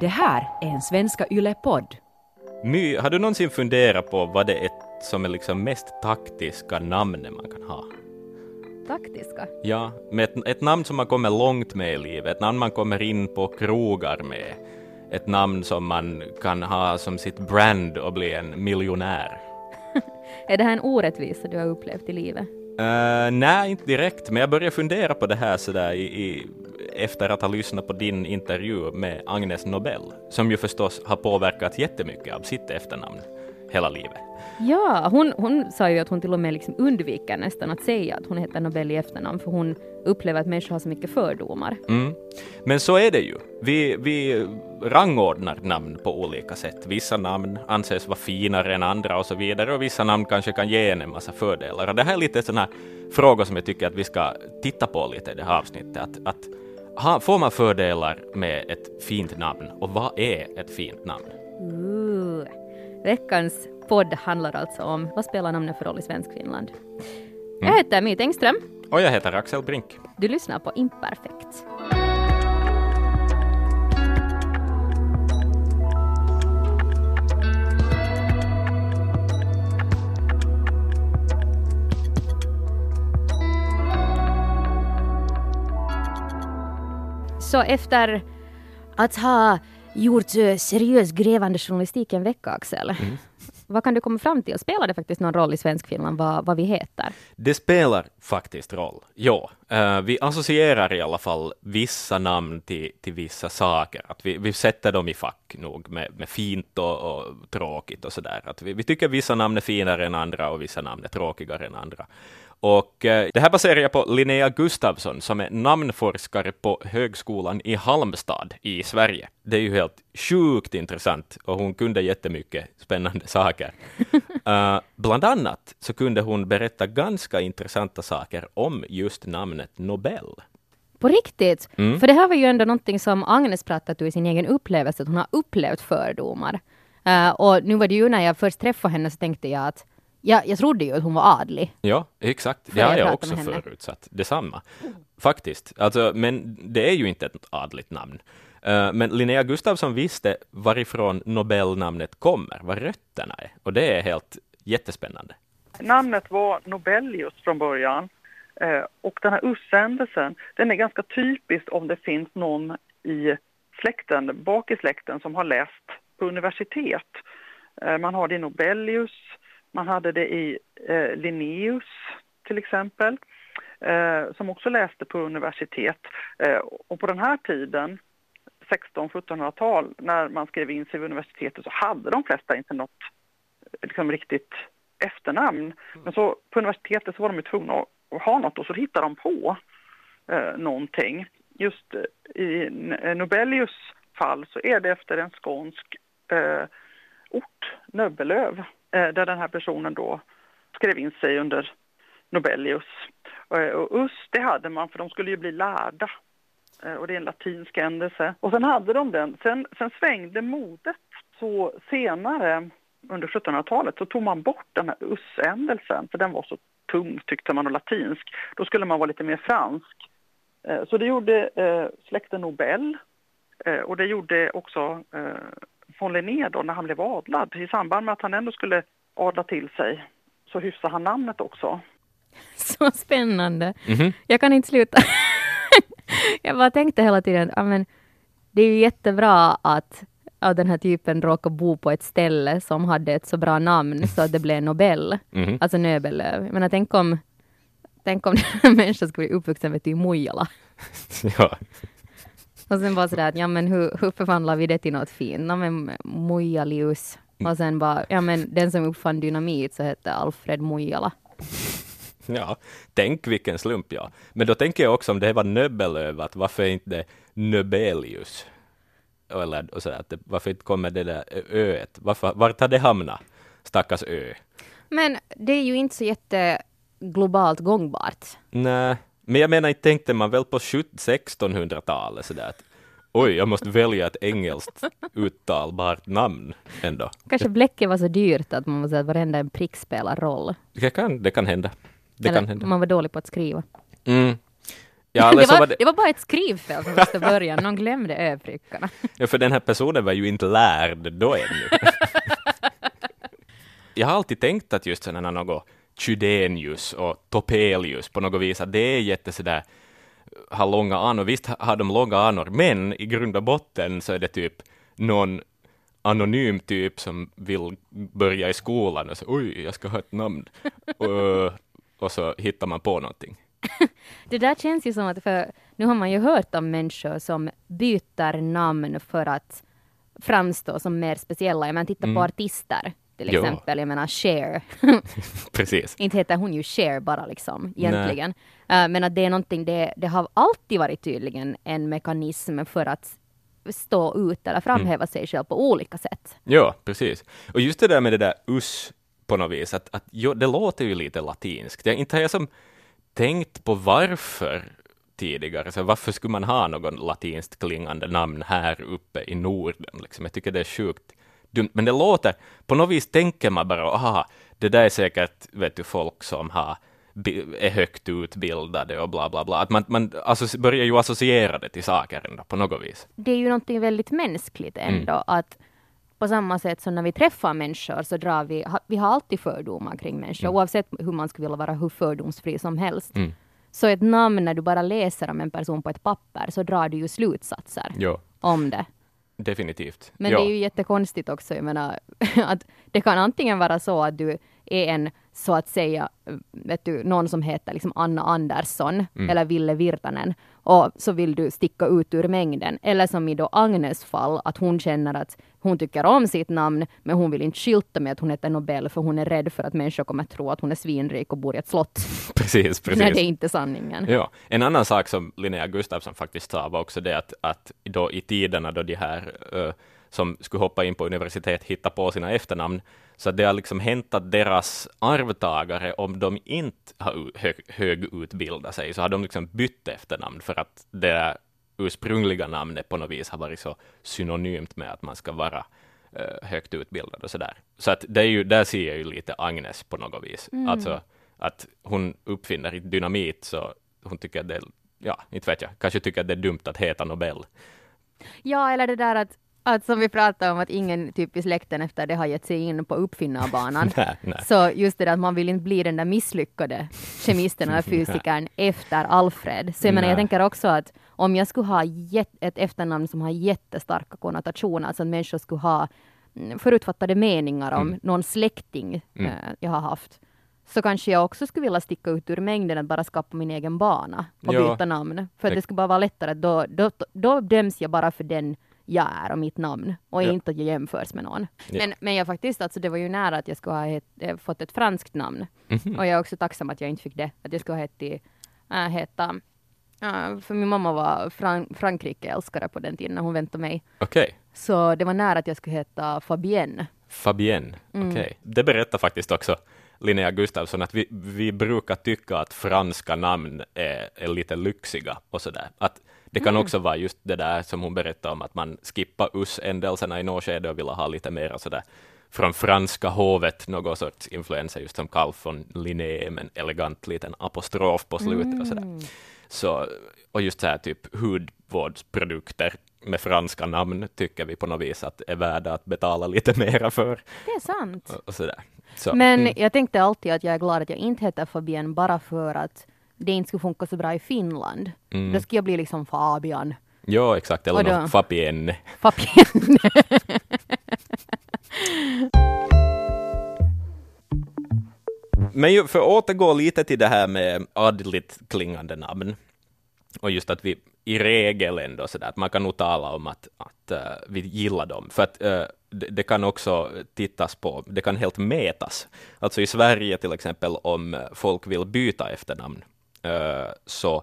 Det här är en Svenska Yle-podd. My, har du någonsin funderat på vad det är som är liksom mest taktiska namnet man kan ha? Taktiska? Ja, med ett, ett namn som man kommer långt med i livet, ett namn man kommer in på krogar med, ett namn som man kan ha som sitt brand och bli en miljonär. är det här en orättvisa du har upplevt i livet? Uh, nej, inte direkt, men jag började fundera på det här sådär i, i, efter att ha lyssnat på din intervju med Agnes Nobel, som ju förstås har påverkat jättemycket av sitt efternamn hela livet. Ja, hon, hon sa ju att hon till och med liksom undviker nästan att säga att hon heter Nobel i efternamn, för hon upplever att människor har så mycket fördomar. Mm. Men så är det ju. Vi, vi rangordnar namn på olika sätt. Vissa namn anses vara finare än andra och så vidare, och vissa namn kanske kan ge en en massa fördelar. Och det här är lite sådana frågor som jag tycker att vi ska titta på lite i det här avsnittet. Att, att ha, får man fördelar med ett fint namn, och vad är ett fint namn? Uh, veckans podd handlar alltså om vad spelar namnet för roll i Svenskfinland. Jag mm. heter Myt Engström. Och jag heter Axel Brink. Du lyssnar på Imperfekt. Så efter att ha gjort eh, seriös grävande journalistik en vecka, Axel. Mm. Vad kan du komma fram till? Spelar det faktiskt någon roll i Svenskfinland vad, vad vi heter? Det spelar faktiskt roll, ja. Uh, vi associerar i alla fall vissa namn till, till vissa saker. Att vi, vi sätter dem i fack nog med, med fint och, och tråkigt och sådär. Att vi, vi tycker vissa namn är finare än andra och vissa namn är tråkigare än andra. Och eh, det här baserar jag på Linnea Gustafsson som är namnforskare på Högskolan i Halmstad i Sverige. Det är ju helt sjukt intressant och hon kunde jättemycket spännande saker. uh, bland annat så kunde hon berätta ganska intressanta saker om just namnet Nobel. På riktigt? Mm. För det här var ju ändå någonting som Agnes pratade i sin egen upplevelse, att hon har upplevt fördomar. Uh, och nu var det ju när jag först träffade henne så tänkte jag att Ja, jag trodde ju att hon var adlig. Ja, exakt. Det har jag, också förutsatt. Detsamma. Faktiskt. Alltså, men det är ju inte ett adligt namn. Uh, men Linnea Gustafsson visste varifrån Nobelnamnet kommer, vad rötterna är. Och det är helt jättespännande. Namnet var Nobelius från början. Uh, och den här ussändelsen, den är ganska typisk om det finns någon i släkten, bak i släkten, som har läst på universitet. Uh, man har det i Nobelius, man hade det i eh, Linnaeus till exempel, eh, som också läste på universitet. Eh, och på den här tiden, 1600-1700-tal, när man skrev in sig vid universitetet så hade de flesta inte något liksom, riktigt efternamn. Mm. Men så på universitetet så var de tvungna att ha något och så hittade de på eh, någonting. Just eh, i Nobelius fall så är det efter en skånsk eh, ort, Nöbbelöv. Eh, där den här personen då skrev in sig under Nobelius. Eh, och us, det hade man för de skulle ju bli lärda. Eh, och det är en latinsk ändelse. Och sen hade de den. Sen, sen svängde modet. Så senare under 1700-talet så tog man bort den här us-ändelsen för den var så tung tyckte man och latinsk. Då skulle man vara lite mer fransk. Så det gjorde släkten Nobel och det gjorde också von Linné då när han blev adlad. I samband med att han ändå skulle adla till sig så hyfsade han namnet också. Så spännande. Mm -hmm. Jag kan inte sluta. jag bara tänkte hela tiden, men det är ju jättebra att av den här typen råkar bo på ett ställe som hade ett så bra namn så att det blev Nobel, mm -hmm. alltså Nöbelöv. Men tänk om, tänk om den människan skulle bli uppvuxen vet du, i Mojala. ja. Och sen bara sådär att, ja men hur, hur förvandlar vi det till något fint? Ja men Mojalius. Och sen bara, ja men den som uppfann dynamit så hette Alfred Mojala. Ja, tänk vilken slump ja. Men då tänker jag också om det var Nöbbelöv, att varför inte Nöbelius? Eller och så att det, varför inte kommer det där öet? Varför, vart har det hamnat? Stackars ö. Men det är ju inte så jätteglobalt gångbart. Nej, men jag menar, inte tänkte man väl på 1600-talet sådär att oj, jag måste välja ett engelskt uttalbart namn ändå. Kanske bläcket var så dyrt att man måste säga att varenda en prick spelar roll. Det kan, det kan hända. Det Eller kan hända. man var dålig på att skriva. Mm. Ja, det, var, var det- det var bara ett skrivfel från första början, någon glömde ö-prickarna. Ja, för den här personen var ju inte lärd då ännu. jag har alltid tänkt att just sådana något Chydenius och Topelius på något vis, att det är jätte sådär, har långa anor. Visst har de långa anor, men i grund och botten så är det typ någon anonym typ som vill börja i skolan och så oj, jag ska ha ett namn. och, och så hittar man på någonting. Det där känns ju som att, för nu har man ju hört om människor som byter namn för att framstå som mer speciella. Jag menar, titta på artister till Jo. exempel. Jag menar Cher. Precis. Inte heter hon ju Cher bara liksom, egentligen. Eh, men att det är någonting, det, det har alltid varit tydligen en mekanism för att stå ut eller framhäva sig själv på olika sätt. Ja, precis. Och just det där med det där us på något vis, att, att jo, det låter ju lite latinskt. Jag, inte har jag som tänkt på varför tidigare, så varför skulle man ha någon latinskt klingande namn här uppe i Norden? Liksom. Jag tycker det är sjukt dumt, men det låter, på något vis tänker man bara, aha, det där är säkert, vet du, folk som har är högt utbildade och bla bla bla. Att man, man börjar ju associera det till saker ändå, på något vis. det är ju någonting väldigt mänskligt ändå. Att på samma sätt som när vi träffar människor så drar vi, vi har alltid fördomar kring människor, oavsett hur man skulle vilja vara hur fördomsfri som helst. Mm. Så ett namn, när du bara läser om en person på ett papper, så drar du ju slutsatser Ja, om det. Definitivt. Men ja. det är ju jättekonstigt också, jag menar, att det kan antingen vara så att du är en, så att säga, vet du, någon som heter liksom Anna Andersson Mm. eller Ville Virtanen och så vill du sticka ut ur mängden. Eller som i då Agnes fall, att hon känner att hon tycker om sitt namn, men hon vill inte skylta med att hon heter Nobel, för hon är rädd för att människor kommer att tro att hon är svinrik och bor i ett slott. Precis, precis. När det är inte sanningen. Ja, en annan sak som Linnea Gustafsson faktiskt sa var också det att, att då i tiderna då de här eh, som skulle hoppa in på universitet hitta på sina efternamn, så det har liksom hänt att deras arvtagare, om de inte har högutbildat sig, så har de liksom bytt efternamn för att det ursprungliga namnet på något vis har varit så synonymt med att man ska vara eh, högt utbildad och sådär. Så att det är ju, där ser jag ju lite Agnes på något vis. Alltså att hon uppfinner dynamit, så hon tycker att det ja, inte vet jag, kanske tycker att det är dumt att heta Nobel. Ja, eller det där att, att som vi pratade om, att ingen typ i släkten efter det har gett sig in på uppfinnarbanan. Nej, nej. Så just det där att man vill inte bli den där misslyckade kemisten eller fysikern efter Alfred. Så jag menar, jag tänker också att om jag skulle ha ett efternamn som har jättestarka konnotationer, alltså att människor skulle ha mm, förutfattade meningar om Mm. någon släkting eh, jag har haft, så kanske jag också skulle vilja sticka ut ur mängden att bara skapa min egen bana och Ja. byta namn. För att Det- det skulle bara vara lättare, då, då, då döms jag bara för den jag är och mitt namn och Ja. inte att jag jämförs med någon. Ja. Men, men jag faktiskt, alltså det var ju nära att jag skulle ha het, eh, fått ett franskt namn. Mhm. Och jag är också tacksam att jag inte fick det. Att jag skulle ha hetit, äh, heta, äh, för min mamma var Fran- Frankrike-älskare på den tiden när hon väntade mig. Okej, Så det var nära att jag skulle heta Fabienne. Fabienne, Mm. okej. Det berättar faktiskt också Linnea Gustafsson att vi, vi brukar tycka att franska namn är, är lite lyxiga och sådär. Att det kan också vara just det där som hon berättade om, att man skippar us-ändelserna i något skede och vill ha lite mer sådär från franska hovet, någon sorts influenser, just som Carl von Linné, med en elegant liten apostrof på slutet och sådär. Så, och just så här typ hudvårdsprodukter med franska namn tycker vi på något vis att är värda att betala lite mera för. Det är sant. Och, och. Så, Men mm, jag tänkte alltid att jag är glad att jag inte heter Fabienne bara för att det inte skulle funka så bra i Finland. Mm. Då skulle jag bli liksom Fabian. ja, exakt. Eller då- något Fabienne. Fabienne. Men ju, för att återgå lite till det här med adligt klingande namn, och just att vi i regel ändå sådär, att man kan nog tala om att, att eh, vi gillar dem, för att eh, det, det kan också tittas på, det kan helt mätas. Alltså i Sverige till exempel, om folk vill byta efternamn, Eh, så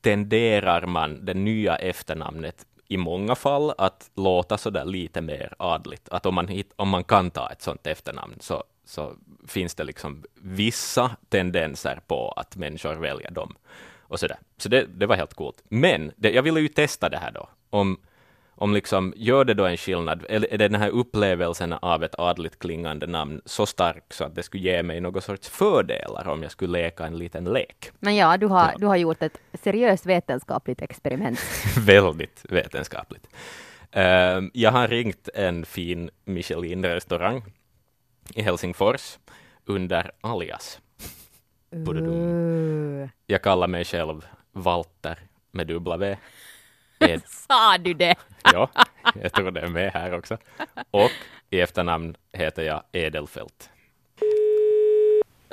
tenderar man det nya efternamnet i många fall att låta sådär lite mer adligt. Att om man, hit, om man kan ta ett sådant efternamn så, så finns det liksom vissa tendenser på att människor väljer dem. Och sådär. Så det, det var helt coolt. Men det, jag ville ju testa det här då. Om, om liksom, gör det då en skillnad? Eller är det den här upplevelsen av ett adligt klingande namn så stark så att det skulle ge mig någon sorts fördelar om jag skulle leka en liten lek? Men ja, du har, Ja. du har gjort ett seriöst vetenskapligt experiment. Väldigt vetenskapligt. Ehm, jag har ringt en fin Michelin-restaurang i Helsingfors under alias. Uh. Jag kallar mig själv Walter med dubbla V. Ed, Sa du det? ja, jag tror det är med här också. Och i efternamn heter jag Edelfelt.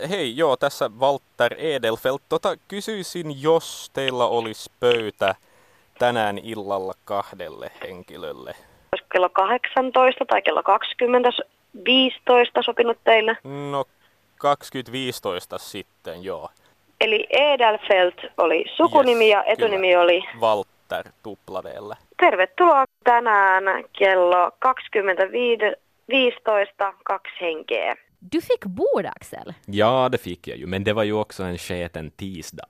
Hei, joo, tässä Walter Edelfelt. Tota, kysyisin, jos teillä olisi pöytä tänään illalla kahdelle henkilölle. Kello 18 tai kello 20, 15 sopinut teille? No, 2015 sitten, joo. Eli Edelfelt oli sukunimi Yes, ja etunimi oli Walter tuplaveellä. tervetuloa tänään kello 20.15 kaksi henkeä. Du fick bord, Axel. Ja, det fick jag ju, men det var ju också en sketen tisdag.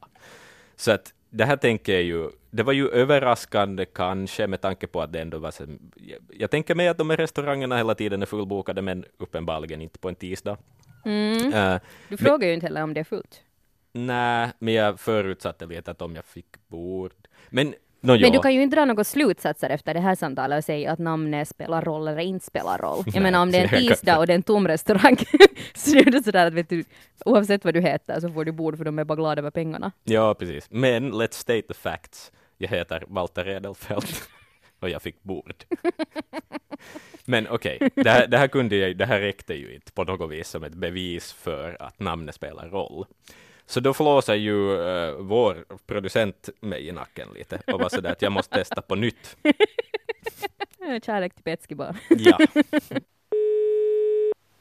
Så att det här tänker jag ju, det var ju överraskande kanske med tanke på att det ändå var så, jag, jag tänker mig att de här restaurangerna hela tiden är fullbokade, men uppenbarligen inte på en tisdag. Mm. Uh, Du frågar ju inte heller om det är fullt. Nej, men jag förutsatte lite att om jag fick bord. Men, no, Men du kan ju inte dra några slutsatser efter det här samtalet och säga att namnet spelar roll eller inte spelar roll. Jag Nej, menar om det är en tisdag och det är en tom restaurang så är det sådär att vet du, oavsett vad du heter så får du bord för de är bara glada över pengarna. Ja, precis. Men let's state the facts. Jag heter Walter Edelfelt och jag fick bord. Men okej, det, här, det, här kunde jag, det här räckte ju inte på något vis som ett bevis för att namnet spelar roll. Så då flåsar ju eh, vår producent mig i nacken lite och var sådär att jag måste testa på nytt. Kärlek till Petski bara. Ja.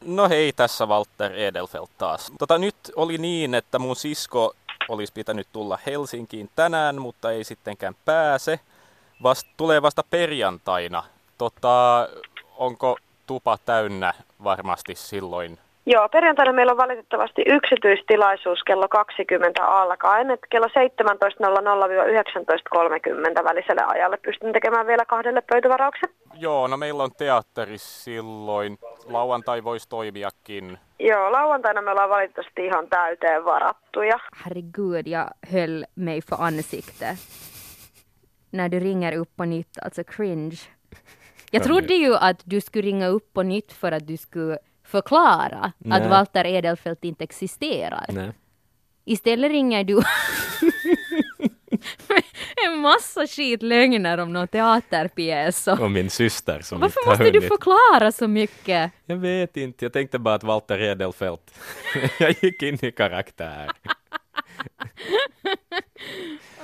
No hei, tässä Walter Edelfelt taas. Tota, nyt oli niin, että mun sisko olisi pitänyt tulla Helsinkiin tänään, mutta ei sittenkään pääse. Vast, tulee vasta perjantaina. Tota, onko tupa täynnä varmasti silloin? Joo, perjantaina meillä on valitettavasti yksityistilaisuus kello 20 alkaen, että kello 17.00-19.30 väliselle ajalle pystyn tekemään vielä kahdelle pöytävarauksen. Joo, no meillä on teatteri silloin. Lauantai voisi toimiakin. Joo, lauantaina me ollaan valitettavasti ihan täyteen varattuja. Herregud, jag höll mig för ansikte. När du ringer upp på nytt, alltså cringe. Jag trodde ju att du skulle ringa upp på nytt för att du skulle förklara Nej. att Walter Edelfelt inte existerar. Nej. Istället ringer du en massa skitlögner om någon teaterpjäs. och- Och min syster som Varför inte måste du hunnit. förklara så mycket? Jag vet inte, jag tänkte bara att Walter Edelfelt, jag gick in i karaktär.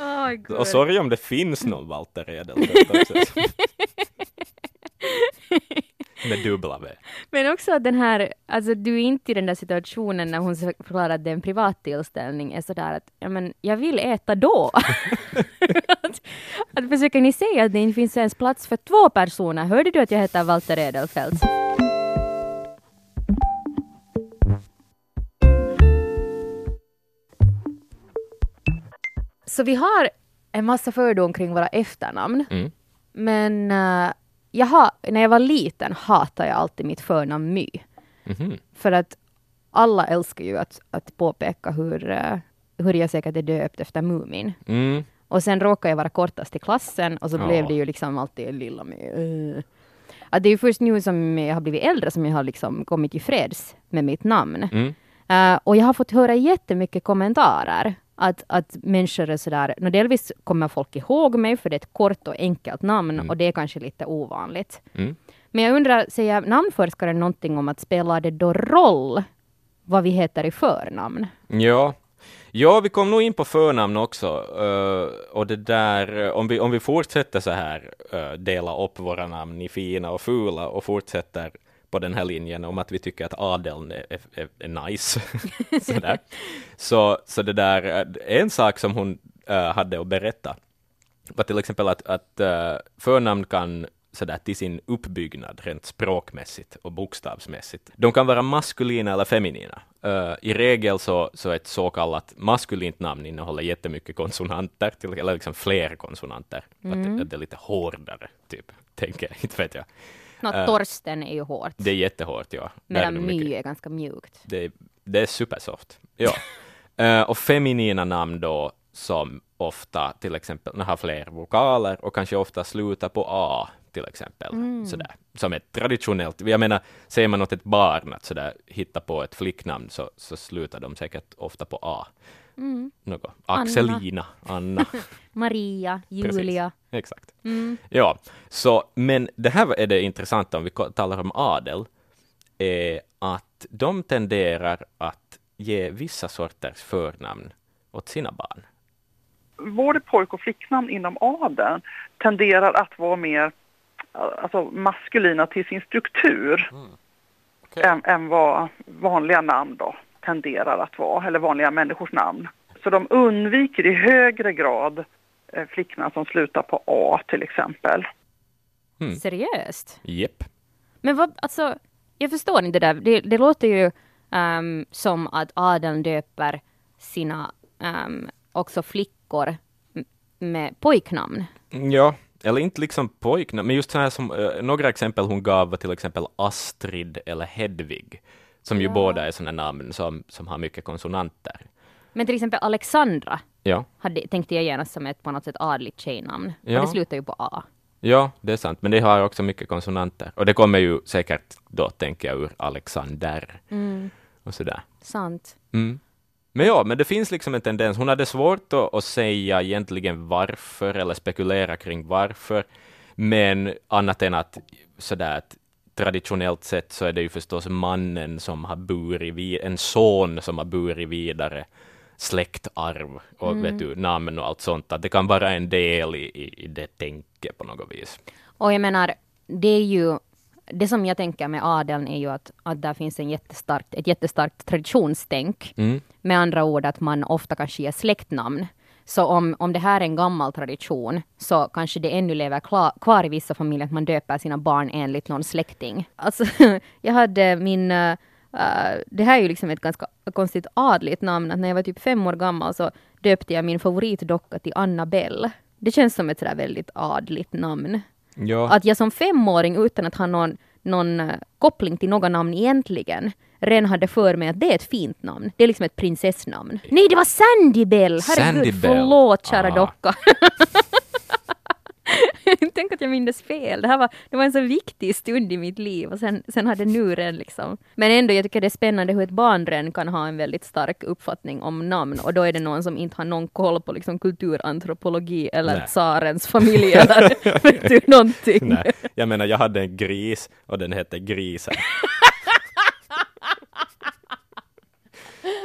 Oh. Och sorry om det finns någon Walter Edelfelt också. Med dubbla V. Men också att den här, alltså du är inte i den där situationen när hon förklarar att det är en privat tillställning, är sådär att, ja men jag vill äta då. att, att försöker ni säga att det inte finns ens plats för två personer? Hörde du att jag heter Walter Edelfelt? Så vi har en massa fördom kring våra efternamn. Mm. Men eh, jag har, när jag var liten hatade jag alltid mitt förnamn My. Mhm. För att alla älskar ju att, att påpeka hur, eh, hur jag säkert är döpt efter Mumin. Mm. Och sen råkade jag vara kortast i klassen och så Ja. blev det ju liksom alltid lilla My. Uh. Att det är ju först nu som jag har blivit äldre som jag har liksom kommit till freds med mitt namn. Mm. Eh, och jag har fått höra jättemycket kommentarer. Att, att människor är sådär, no, delvis kommer folk ihåg mig för det är ett kort och enkelt namn och det är kanske lite ovanligt. Mm. Men jag undrar, säger namnforskaren någonting om att spelar det då roll vad vi heter i förnamn? Ja. ja, vi kom nog in på förnamn också. eh, och det där, eh, om vi, om vi fortsätter så här, eh, dela upp våra namn i fina och fula och fortsätter på den här linjen om att vi tycker att adeln är, är, är nice. Sådär. Så, så det där, eh, en sak som hon eh, hade att berätta var till exempel att, att eh, förnamn kan sådär till sin uppbyggnad rent språkmässigt och bokstavsmässigt. De kan vara maskulina eller feminina. Eh, I regel så, så ett så kallat maskulint namn innehåller jättemycket konsonanter, till, eller liksom fler konsonanter. Att, det- att det är lite hårdare, typ tänker jag. Inte vet jag. Nå, Äh, Torsten är ju hårt, Det är jättehårt, ja. Medan nog mycket- My är ganska mjukt. det, det är supersoft. Ja. Eh, och feminina namn då som ofta till exempel har fler vokaler och kanske ofta slutar på A till exempel. Sådär. Som ett traditionellt, jag menar, säger man åt ett barn att sådär, hitta på ett flicknamn så, så slutar de säkert ofta på A. Något. Axelina, Anna. Maria, Julia. Exakt. Mm. Ja, så, men det här är det intressanta om vi talar om adel, är att de tenderar att ge vissa sorters förnamn åt sina barn. Både pojk och flicknamn inom adeln tenderar att vara mer alltså, maskulina till sin struktur än, än vad vanliga namn då tenderar att vara, eller vanliga människors namn. Så de undviker i högre grad eh, flicknamn som slutar på A till exempel. Mm. Seriöst? Jepp. Men vad, alltså, jag förstår inte det där. Det, det låter ju ehm, som att adeln döper sina ehm, också flickor med pojknamn. Ja, eller inte liksom pojknamn, men just så här som eh, några exempel hon gav var till exempel Astrid eller Hedvig, som ju Ja. båda är sådana namn som, som har mycket konsonanter. Men till exempel Alexandra Ja, hade, tänkte jag genast som ett på något sätt adligt tjejnamn. Ja. Och det slutar ju på A. ja, det är sant, men det har också mycket konsonanter. Och det kommer ju säkert då, tänker jag, ur Alexander och sådär. Sant. Mm. Men ja, men det finns liksom en tendens. Hon hade svårt att, att säga egentligen varför eller spekulera kring varför. Men annat än att sådär att traditionellt sett så är det ju förstås mannen som har burit vid, en son som har burit vidare släktarv och vet du, namn och allt sånt. Att det kan vara en del i, i, i det tänket på något vis. Och jag menar, det är ju det som jag tänker med adeln är ju att, att där finns en jättestarkt, ett jättestarkt traditionstänk. Mm. Med andra ord att man ofta kanske ger släktnamn. Så om, om det här är en gammal tradition så kanske det ännu lever klar, kvar i vissa familjer att man döper sina barn enligt någon släkting. Alltså, jag hade min... eh, det här är ju liksom ett ganska konstigt adligt namn. Att när jag var typ fem år gammal så döpte jag min favoritdocka till Annabelle. Det känns som ett sådär väldigt adligt namn. Ja, Att jag som femåring utan att ha någon, någon eh, koppling till något namn egentligen redan hade för mig att det är ett fint namn. Det är liksom ett prinsessnamn. Nej, det var Sandy Bell! Herregud, Sandy Bell. förlåt kära Ah. docka. Tänk att jag mindes fel. Det här var, det var en så viktig stund i mitt liv och sen, sen hade nu redan liksom. Men ändå, jag tycker det är spännande hur ett barn kan ha en väldigt stark uppfattning om namn och då är det någon som inte har någon koll på liksom kulturantropologi eller Nej. tsarens familj eller vet du, någonting. nej. Jag menar, jag hade en gris och den hette Grisen.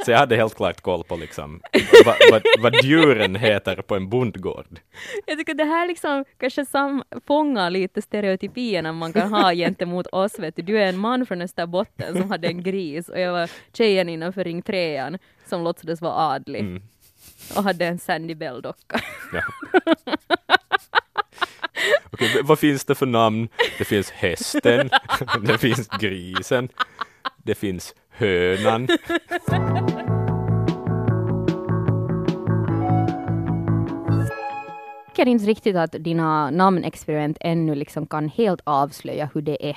Så jag hade helt klart koll på liksom vad, vad, vad djuren heter på en bondgård. Jag tycker det här liksom kanske sam- fångar lite stereotypierna man kan ha gentemot oss. Vet du. du är en man från Österbotten som hade en gris och jag var tjejen innanför ring trean som låtsades vara adlig Mm. och hade en Sandy Bell-docka. Ja. Okej, v- vad finns det för namn? Det finns hästen, det finns grisen, det finns hönan. Jag tycker inte riktigt att dina namnexperiment ännu liksom kan helt avslöja hur det är.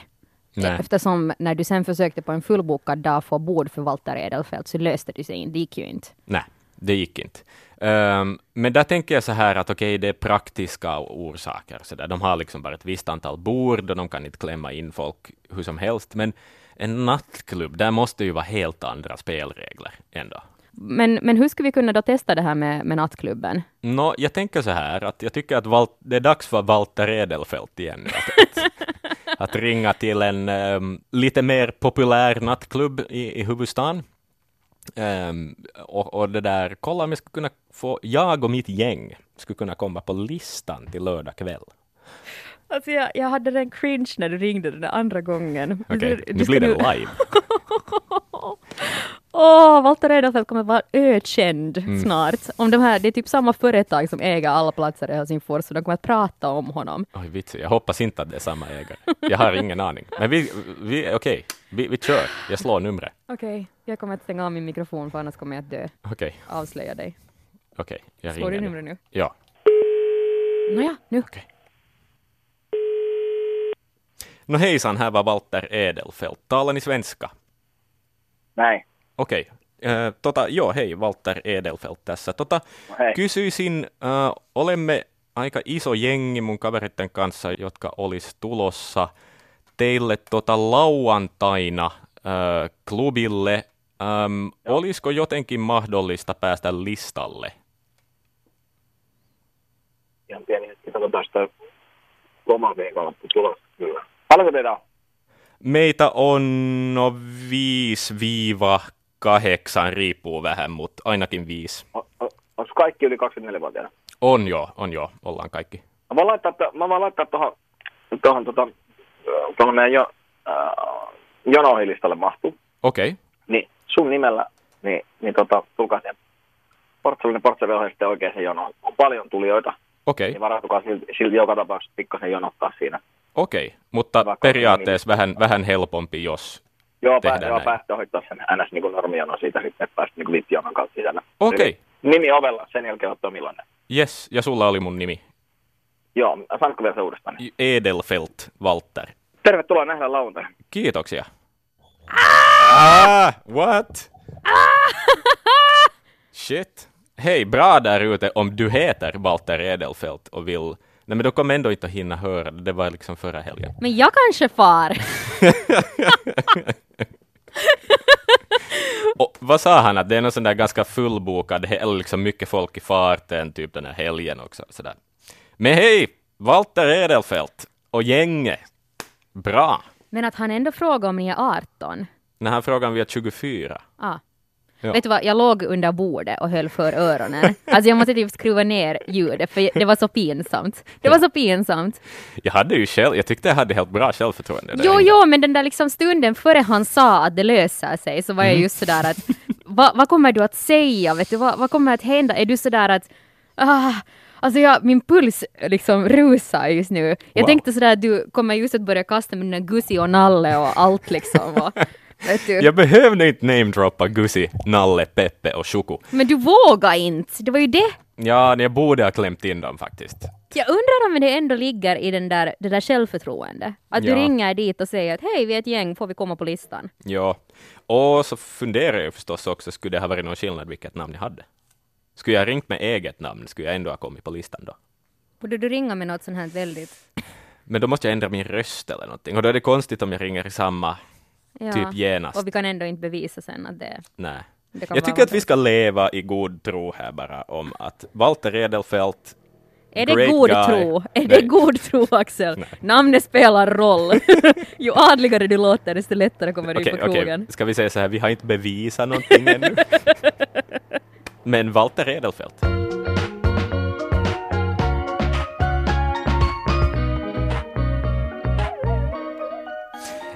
Nej. Eftersom när du sen försökte på en fullbokad dag få bord för Walter Edelfelt så löste du sig inte, det gick ju inte. Nej, det gick inte. Ehm, men där tänker jag så här att okej, det är praktiska orsaker. Så där. De har liksom bara ett visst antal bord och de kan inte klämma in folk hur som helst. Men en nattklubb, där måste ju vara helt andra spelregler ändå. Men, men hur ska vi kunna då testa det här med, med nattklubben? Nå, jag tänker så här att jag tycker att Walt, det är dags för Walter Edelfelt igen. Att, att, att ringa till en ehm, lite mer populär nattklubb i, i huvudstaden. Ehm, och, och det där, kolla om jag skulle kunna få, jag och mitt gäng skulle kunna komma på listan till lördag kväll. Alltså jag, jag hade den cringe när du ringde den där andra gången. Okej, Du- nu du blir det live. Åh, Walter Edelfelt kommer vara ökänd Mm. snart. Om de här, det är typ samma företag som äger alla platser i Helsingfors, så de kommer att prata om honom. Oj, vits, jag hoppas inte att det är samma ägare. Jag har ingen aning. Men vi, vi okej, vi, vi kör. Jag slår numret. Okej, jag kommer att stänga av min mikrofon för annars kommer jag att dö. Okej, Avslöja dig. okej, jag Slår du ringer nu. numret nu? Ja, Nåja, nu. okej. Nå hejsan, här var Walter Edelfelt. Talar ni svenska? Näin. Okei. Okay. Tota, joo, hei, Walter Edelfelt tässä. Tota, Hei. kysyisin, äh, olemme aika iso jengi mun kaveritten kanssa, jotka olisi tulossa teille tota lauantaina äh, klubille. Ähm, olisiko jotenkin mahdollista päästä listalle? Ihan pieni hetki, katsotaan sitä loman viikonloppu tulossa kyllä. Paljonko teitä on? Meitä on no 5-8, riippuu vähän, mutta ainakin 5. O- o- Onko kaikki yli 24-vuotiaana? On jo, on jo, ollaan kaikki. Mä voin laittaa, mä voin laittaa tuohon, tuohon, tota, tuohon meidän jo, äh, jonohilistalle mahtuu. Okei, okay. Niin sun nimellä, niin, niin tota, tulkaa siihen Portsalinen portsalin sitten oikeaan jonoon. On paljon tulijoita, okei, niin varautukaa silti, silti joka tapauksessa pikkasen jonottaa siinä. Okei. Mutta Vaikka- periaatteessa vähän, vähän helpompi, jos... Joo, Tehdään pää, joo näin. päästä ohittaa sen ns. Niin normijono siitä sitten, että päästä niin vipjonon kautta sisällä. Okei, Eli Nimi ovella, sen jälkeen ottaa Millainen. yes, ja sulla oli mun nimi. Joo, saanko vielä se uudestaan? Edelfelt Walter. Tervetuloa nähdä lauantaina. Kiitoksia. Ah, what? Shit. Hej, bra där ute om du heter Walter Edelfelt och vill... Nej, men då kommer ändå inte att hinna höra det. Det var liksom förra helgen. Men jag kanske far. Och vad sa han? Att det är någon sån där ganska fullbokad, he- eller liksom mycket folk i farten, typ den här helgen också. Sådär. Men hej, Walter Edelfelt och gänget. Bra. Men att han ändå frågar om ni är 18. Den här frågan vi är 24. Ah. Ja. Vet du vad, jag låg under bordet och höll för öronen. Alltså jag måste typ skruva ner ljudet för det var så pinsamt. Det var så pinsamt. Jag hade ju själv, jag tyckte jag hade helt bra självförtroende. Jo, jo, men den där liksom stunden före han sa att det löser sig så var jag just sådär att vad, vad kommer du att säga? Vet du, vad, vad kommer att hända? Är du sådär att ah, Alltså jag, min puls liksom rusar just nu. Jag Wow. tänkte sådär att du kommer just att börja kasta med där Gussi och Nalle och allt liksom. Och. Jag behövde inte namedroppa Gussi, Nalle, Peppe och Choco. Men du vågar inte, det var ju det. Ja, jag borde ha klämt in dem faktiskt. Jag undrar om det ändå ligger i den där, det där självförtroende. Att du Ja. ringer dit och säger att hej, vi är ett gäng, får vi komma på listan? Ja. Och så funderar jag förstås också, skulle det ha varit någon skillnad vilket namn jag hade? Skulle jag ringt med eget namn, skulle jag ändå ha kommit på listan då? Borde du ringa med något sånt här väldigt... Men då måste jag ändra min röst eller någonting. Och då är det konstigt om jag ringer i samma, Ja. typ genast. Och vi kan ändå inte bevisa sen att det, Nej. det Jag tycker att vi ska leva i god tro här bara om att Walter Edelfelt Är det great god guy. tro? Är Nej. det god tro, Axel? Nej. Namnet spelar roll. Ju adligare du låter, desto lättare kommer du Okej, in på krogen. Ska vi säga så här, vi har inte bevisat någonting ännu. Men Walter Edelfelt.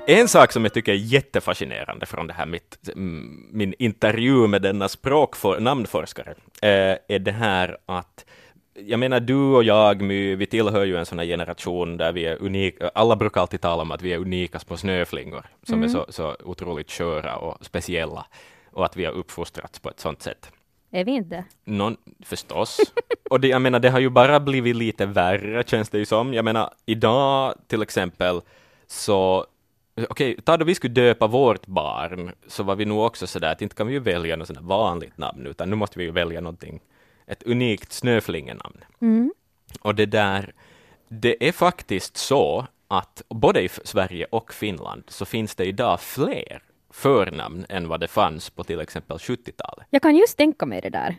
En sak som jag tycker är jättefascinerande från det här mitt, mm, min intervju med denna språkfor, namnforskare eh, är det här att jag menar, du och jag, My, vi tillhör ju en sån här generation där vi är unika. Alla brukar alltid tala om att vi är unika små snöflingor som är så, så otroligt sköra och speciella och att vi har uppfostrats på ett sånt sätt. Är vi inte? Någon, förstås. Och det, jag menar, det har ju bara blivit lite värre, känns det ju som. Jag menar, idag till exempel så Okej, ta då vi skulle döpa vårt barn, så var vi nog också sådär att inte kan vi ju välja något sådant vanligt namn, utan nu måste vi ju välja någonting, ett unikt snöflingenamn. Mm. Och det där, det är faktiskt så att både i Sverige och Finland så finns det idag fler förnamn än vad det fanns på till exempel 70-talet. Jag kan just tänka mig det där.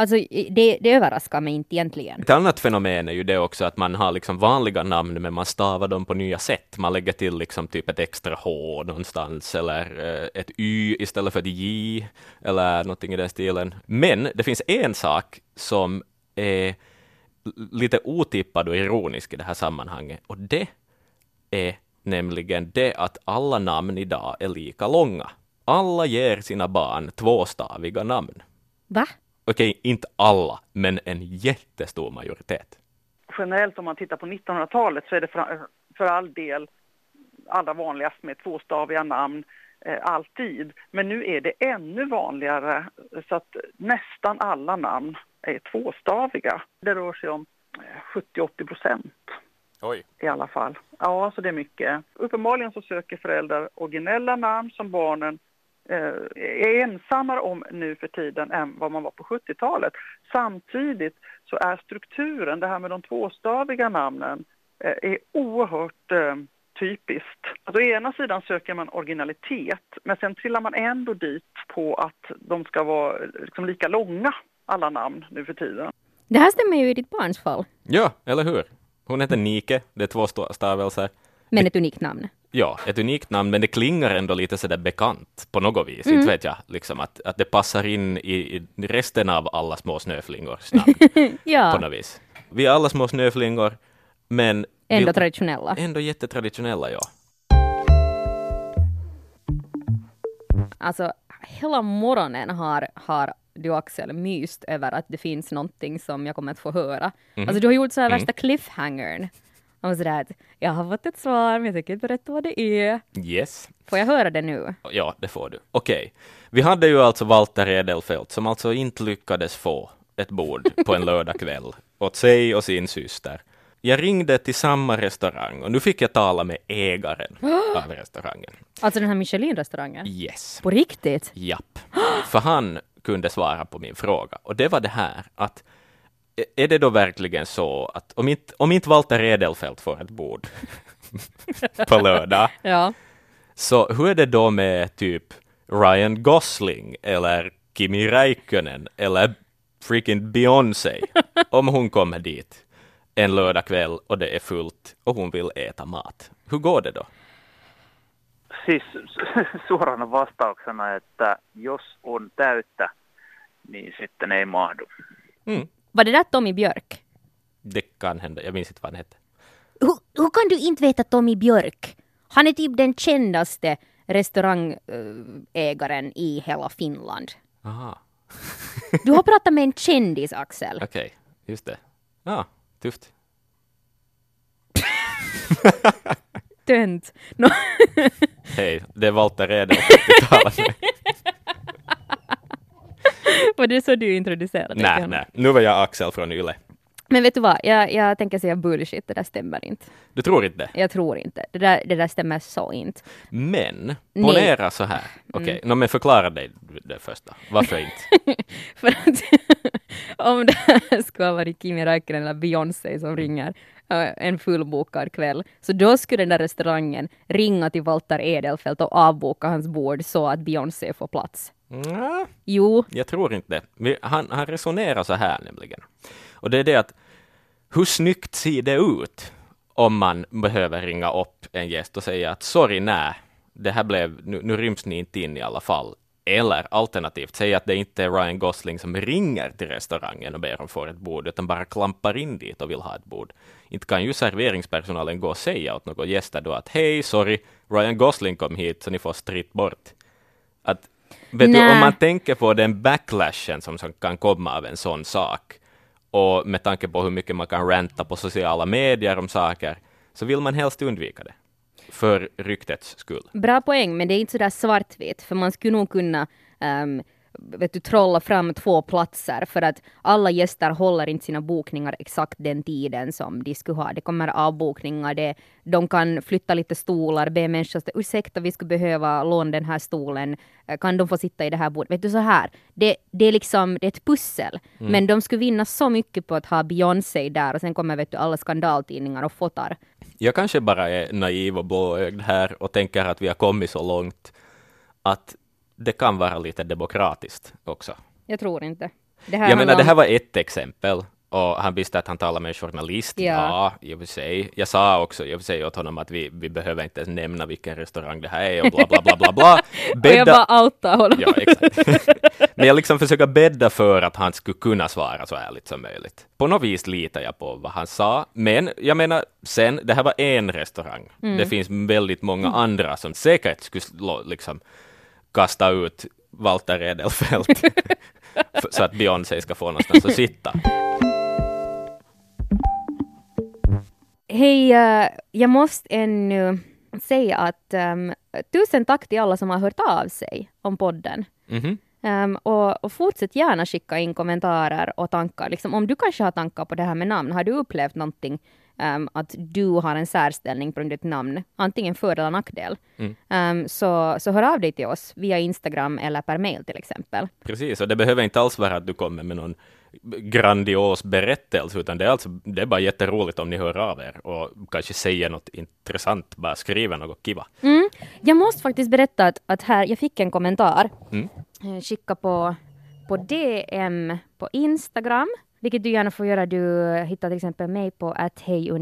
Alltså, det, det överraskar mig inte egentligen. Ett annat fenomen är ju det också att man har liksom vanliga namn men man stavar dem på nya sätt. Man lägger till liksom typ ett extra H någonstans eller eh, ett Y istället för ett J eller någonting i den stilen. Men det finns en sak som är lite otippad och ironisk i det här sammanhanget och det är nämligen det att alla namn idag är lika långa. Alla ger sina barn tvåstaviga namn. Va? Okej, inte alla, men en jättestor majoritet. Generellt om man tittar på 1900-talet så är det för, för all del allra vanligast med tvåstaviga namn eh, alltid. Men nu är det ännu vanligare så att nästan alla namn är tvåstaviga. Det rör sig om eh, 70-80 procent. Oj. i alla fall. Ja, så det är mycket. Uppenbarligen så söker föräldrar originella namn som barnen eh, är ensammare om nu för tiden än vad man var på 70-talet. Samtidigt så är strukturen, det här med de tvåstaviga namnen, eh, är oerhört eh, typiskt. Alltså, å ena sidan söker man originalitet, men sen trillar man ändå dit på att de ska vara liksom lika långa, alla namn nu för tiden. Det här stämmer ju i ditt barns fall, Ja, eller hur? Hon heter Nike, det är två sta- stavelser. men ett unikt namn. Ja, ett unikt namn, men det klingar ändå lite sådär bekant på något vis. Inte vet jag, liksom att, att det passar in i, i resten av alla små snöflingors namn på Ja, något vis. Vi är alla små snöflingor, men ändå vi- traditionella. ändå jättetraditionella, ja. Alltså, hela morgonen har, har du Axel myst över att det finns någonting som jag kommer att få höra. Alltså du har gjort så här värsta cliffhangern. Och sådär att jag har fått ett svar men jag tänker inte berätta vad det är. Yes. Får jag höra det nu? Ja, det får du. Okej. Vi hade ju alltså Walter Edelfelt som alltså inte lyckades få ett bord på en lördagkväll åt sig och sin syster. Jag ringde till samma restaurang och nu fick jag tala med ägaren av restaurangen. Alltså den här Michelin-restaurangen? Yes. På riktigt? Japp. För han kunde svara på min fråga. Och det var det här att är det då verkligen så att om inte, om inte Walter Edelfelt får ett bord på lördag, Ja. så hur är det då med typ Ryan Gosling eller Kimi Räikkönen eller freaking Beyoncé om hon kommer dit en lördagkväll och det är fullt och hon vill äta mat. Hur går det då? Siis suorana vastauksena, että jos on täyttä, niin sitten ei mahdu. Mm, Var det där Tommy Björk? det kan hända, jag minns inte vad han hette. Hur, hur kan du inte veta Tommy Björk? Han är typ den kändaste restaurangägaren i hela Finland. Aha, Du har pratat med en kändis, Axel. okej, just det. Ja, tufft. Tönt. No, Hej, det är Walter med. var det så du introducerade dig Nej, nej, nu var jag Axel från Yle. Men vet du vad, jag, jag tänker säga bullshit, det där stämmer inte. Du tror inte? Jag tror inte. Det där, det där stämmer så inte. Men, Nej. ponera så här. Okej, nå, men förklara dig det första. Varför inte? För att om det här skulle ha varit Kimi Räikkönen eller Beyoncé som ringer eh, en fullbokad kväll, så då skulle den där restaurangen ringa till Walter Edelfelt och avboka hans bord så att Beyoncé får plats. Nja, Jo, jag tror inte det. Han, han resonerar så här nämligen. Och det är det att hur snyggt ser det ut om man behöver ringa upp en gäst och säga att sorry, nej, det här blev, nu, nu ryms ni inte in i alla fall. Eller alternativt, säga att det inte är Ryan Gosling som ringer till restaurangen och ber om få ett bord, utan bara klampar in dit och vill ha ett bord. Inte kan ju serveringspersonalen gå och säga åt några gäster då att hej, sorry, Ryan Gosling kom hit så ni får stritt bort. Vet du, om man tänker på den backlashen som, som kan komma av en sån sak, och med tanke på hur mycket man kan ranta på sociala medier om saker, så vill man helst undvika det. För ryktets skull. bra poäng, men det är inte så där svartvitt, för man skulle nog kunna ehm, vet du, trolla fram två platser för att alla gäster håller inte sina bokningar exakt den tiden som de skulle ha. Det kommer avbokningar, det, de kan flytta lite stolar, be människor att ursäkta vi skulle behöva låna den här stolen, Eh, kan de få sitta i det här bordet? Vet du så här, det, det är liksom det är ett pussel, men de skulle vinna så mycket på att ha Beyoncé där och sen kommer vet du alla skandaltidningar och fotar. Jag kanske bara är naiv och blåögd här och tänker att vi har kommit så långt att det kan vara lite demokratiskt också. Jag tror inte. Det här Jag menar, handlar det om- här var ett exempel. Och han visste att han talade med en journalist. Ja. Ja, i och för sig. Jag sa också och för sig åt honom att vi, vi behöver inte ens nämna vilken restaurang det här är och bla bla bla bla bla. Och jag bara outar honom. Ja, exakt. Men jag liksom försöker bädda för att han skulle kunna svara så ärligt som möjligt. På något vis litar jag på vad han sa. Men jag menar, sen, det här var en restaurang. Mm. Det finns väldigt många andra som säkert skulle liksom kasta ut Walter Edelfelt så att Beyoncé ska få någonstans att sitta. Hej, eh, jag måste ännu säga att ehm, tusen tack till alla som har hört av sig om podden. Mhm. Ehm, och, och fortsätt gärna skicka in kommentarer och tankar. Liksom, om du kanske har tankar på det här med namn, har du upplevt någonting um, att du har en särställning på ditt namn, antingen för eller nackdel. Um, så, så hör av dig till oss via Instagram eller per mail till exempel. Precis, och det behöver inte alls vara att du kommer med någon grandios berättelse, utan det är, alltså, det är bara jätteroligt om ni hör av er och kanske säger något intressant, bara skriver något kiva. Mm. Jag måste faktiskt berätta att, att här, jag fick en kommentar. Mm. Eh, Skicka på, på DM på Instagram, vilket du gärna får göra. Du hittar till exempel mig på att hej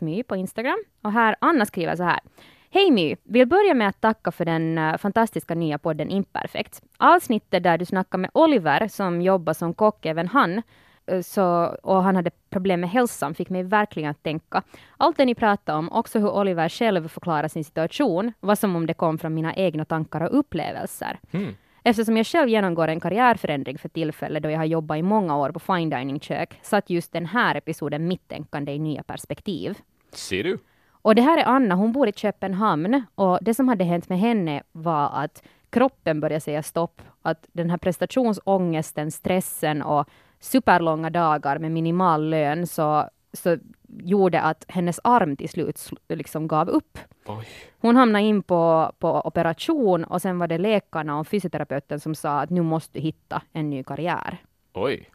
my på Instagram. Och här, Anna skriver så här. Hej My! Vill börja med att tacka för den eh, fantastiska nya podden Imperfekt. Avsnittet där du snackar med Oliver som jobbar som kock, även han, eh, så, och han hade problem med hälsan, fick mig verkligen att tänka. Allt det ni pratade om, också hur Oliver själv förklarar sin situation, var som om det kom från mina egna tankar och upplevelser. Mm. Eftersom jag själv genomgår en karriärförändring för tillfället då jag har jobbat i många år på fine dining-kök, satt just den här episoden mitt tänkande i nya perspektiv. Ser du? Och det här är Anna, hon bor i Köpenhamn och det som hade hänt med henne var att kroppen började säga stopp. Att den här prestationsångesten, stressen och superlånga dagar med minimal lön så, så gjorde att hennes arm till slut sl- liksom gav upp. Oj. Hon hamnade in på, på operation och sen var det läkarna och fysioterapeuten som sa att nu måste du hitta en ny karriär. Oj.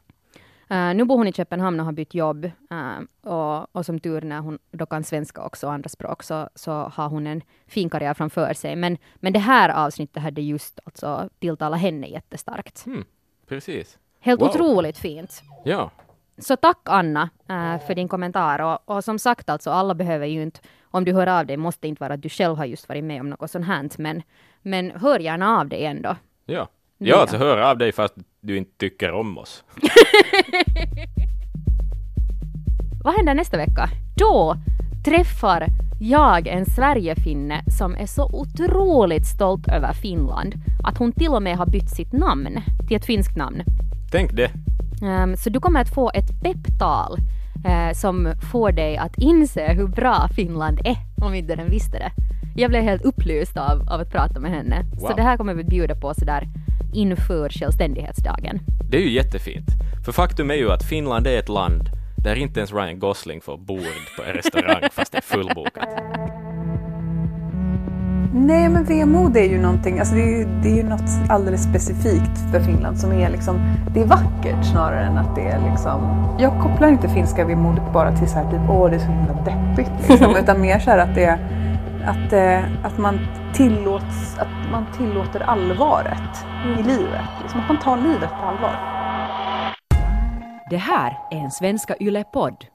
Uh, nu bor hon i Köpenhamn och har bytt jobb. Uh, och, och som tur när hon då kan svenska också och andra språk så, så har hon en fin karriär framför sig. Men, men det här avsnittet hade just alltså tilltalat henne jättestarkt. Mm. Precis. Helt Wow. otroligt fint. Ja. Så tack Anna uh, för din kommentar. Och, och som sagt, alltså, alla behöver ju inte, om du hör av dig, måste inte vara att du själv har just varit med om något sånt här. Men, men hör gärna av dig ändå. Ja. Ja. Alltså hör av dig fast du inte tycker om oss. Vad händer nästa vecka? Då träffar jag en Sverigefinne som är så otroligt stolt över Finland att hon till och med har bytt sitt namn till ett finskt namn. Tänk det. Ehm, så du kommer att få ett pepptal eh, som får dig att inse hur bra Finland är, om inte den visste det. Jag blev helt upplyst av, av att prata med henne. Så Wow. det här kommer vi bjuda på sådär inför självständighetsdagen. Det är ju jättefint. För faktum är ju att Finland är ett land där inte ens Ryan Gosling får bord på en restaurang fast det är fullbokat. Nej, men vemod är ju någonting, alltså det är ju, det är ju något alldeles specifikt för Finland som är liksom, det är vackert snarare än att det är liksom, jag kopplar inte finska vemodet bara till så här typ, åh det är så himla deppigt liksom, utan mer så här att det är, att, eh, att man tillåts, att man tillåter allvaret i livet, liksom att man tar livet på allvar. Det här är en Svenska Yle-podd.